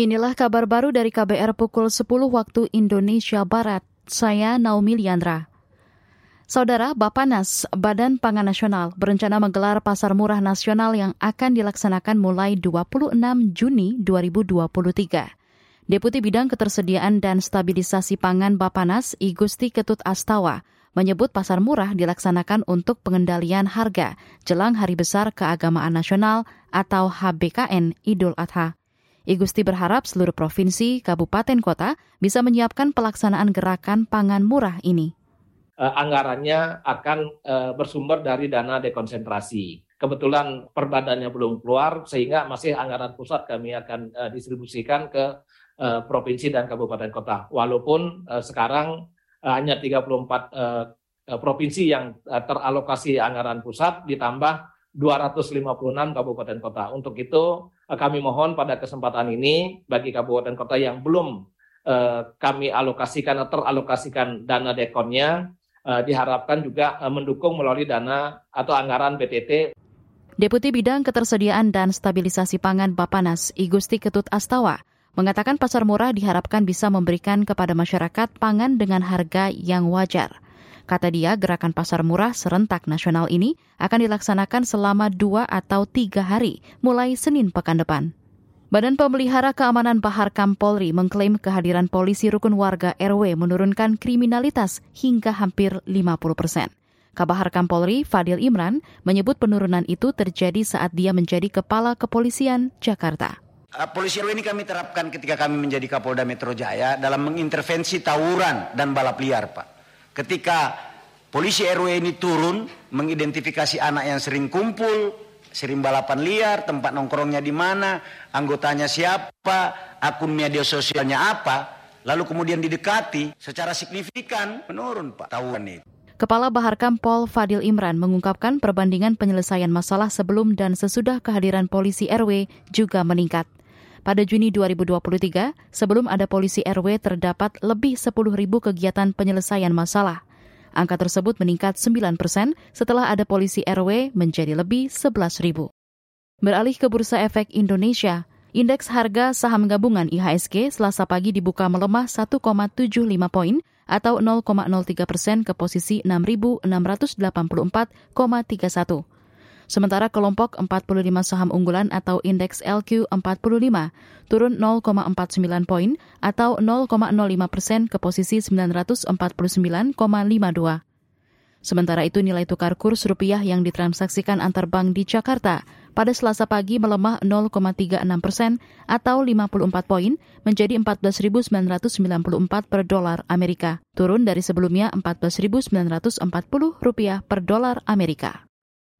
Inilah kabar baru dari KBR pukul 10 waktu Indonesia Barat. Saya Naomi Liandra. Saudara Bapanas, Badan Pangan Nasional, berencana menggelar pasar murah nasional yang akan dilaksanakan mulai 26 Juni 2023. Deputi Bidang Ketersediaan dan Stabilisasi Pangan Bapanas, Igusti Ketut Astawa, menyebut pasar murah dilaksanakan untuk pengendalian harga jelang Hari Besar Keagamaan Nasional atau HBKN Idul Adha. Igusti berharap seluruh provinsi, kabupaten, kota bisa menyiapkan pelaksanaan gerakan pangan murah ini uh, anggarannya akan uh, bersumber dari dana dekonsentrasi. Kebetulan perbadannya belum keluar sehingga masih anggaran pusat kami akan uh, distribusikan ke provinsi dan kabupaten kota. Walaupun sekarang hanya 34 uh, provinsi yang teralokasi anggaran pusat ditambah 256 kabupaten kota. Untuk itu kami mohon pada kesempatan ini bagi kabupaten kota yang belum uh, kami alokasikan atau teralokasikan dana dekonnya uh, diharapkan juga uh, mendukung melalui dana atau anggaran BTT. Deputi Bidang Ketersediaan dan Stabilisasi Pangan Bapanas, Igusti Ketut Astawa, mengatakan pasar murah diharapkan bisa memberikan kepada masyarakat pangan dengan harga yang wajar. Kata dia, gerakan pasar murah serentak nasional ini akan dilaksanakan selama dua atau tiga hari, mulai Senin pekan depan. Badan Pemelihara Keamanan Bahar Kampolri mengklaim kehadiran polisi rukun warga RW menurunkan kriminalitas hingga hampir 50 persen. Kabahar Kampolri, Fadil Imran, menyebut penurunan itu terjadi saat dia menjadi Kepala Kepolisian Jakarta. Ah, polisi RW ini kami terapkan ketika kami menjadi Kapolda Metro Jaya dalam mengintervensi tawuran dan balap liar, Pak. Ketika polisi RW ini turun mengidentifikasi anak yang sering kumpul, sering balapan liar, tempat nongkrongnya di mana, anggotanya siapa, akun media sosialnya apa, lalu kemudian didekati secara signifikan menurun Pak tahuan itu. Kepala Bahar Kampol Fadil Imran mengungkapkan perbandingan penyelesaian masalah sebelum dan sesudah kehadiran polisi RW juga meningkat. Pada Juni 2023, sebelum ada polisi RW terdapat lebih 10.000 kegiatan penyelesaian masalah. Angka tersebut meningkat 9 persen setelah ada polisi RW menjadi lebih 11 ribu. Beralih ke Bursa Efek Indonesia, indeks harga saham gabungan IHSG selasa pagi dibuka melemah 1,75 poin atau 0,03 persen ke posisi 6.684,31. Sementara kelompok 45 saham unggulan atau indeks LQ45 turun 0,49 poin atau 0,05 persen ke posisi 949,52. Sementara itu nilai tukar kurs rupiah yang ditransaksikan antar bank di Jakarta pada selasa pagi melemah 0,36 persen atau 54 poin menjadi 14.994 per dolar Amerika, turun dari sebelumnya 14.940 rupiah per dolar Amerika.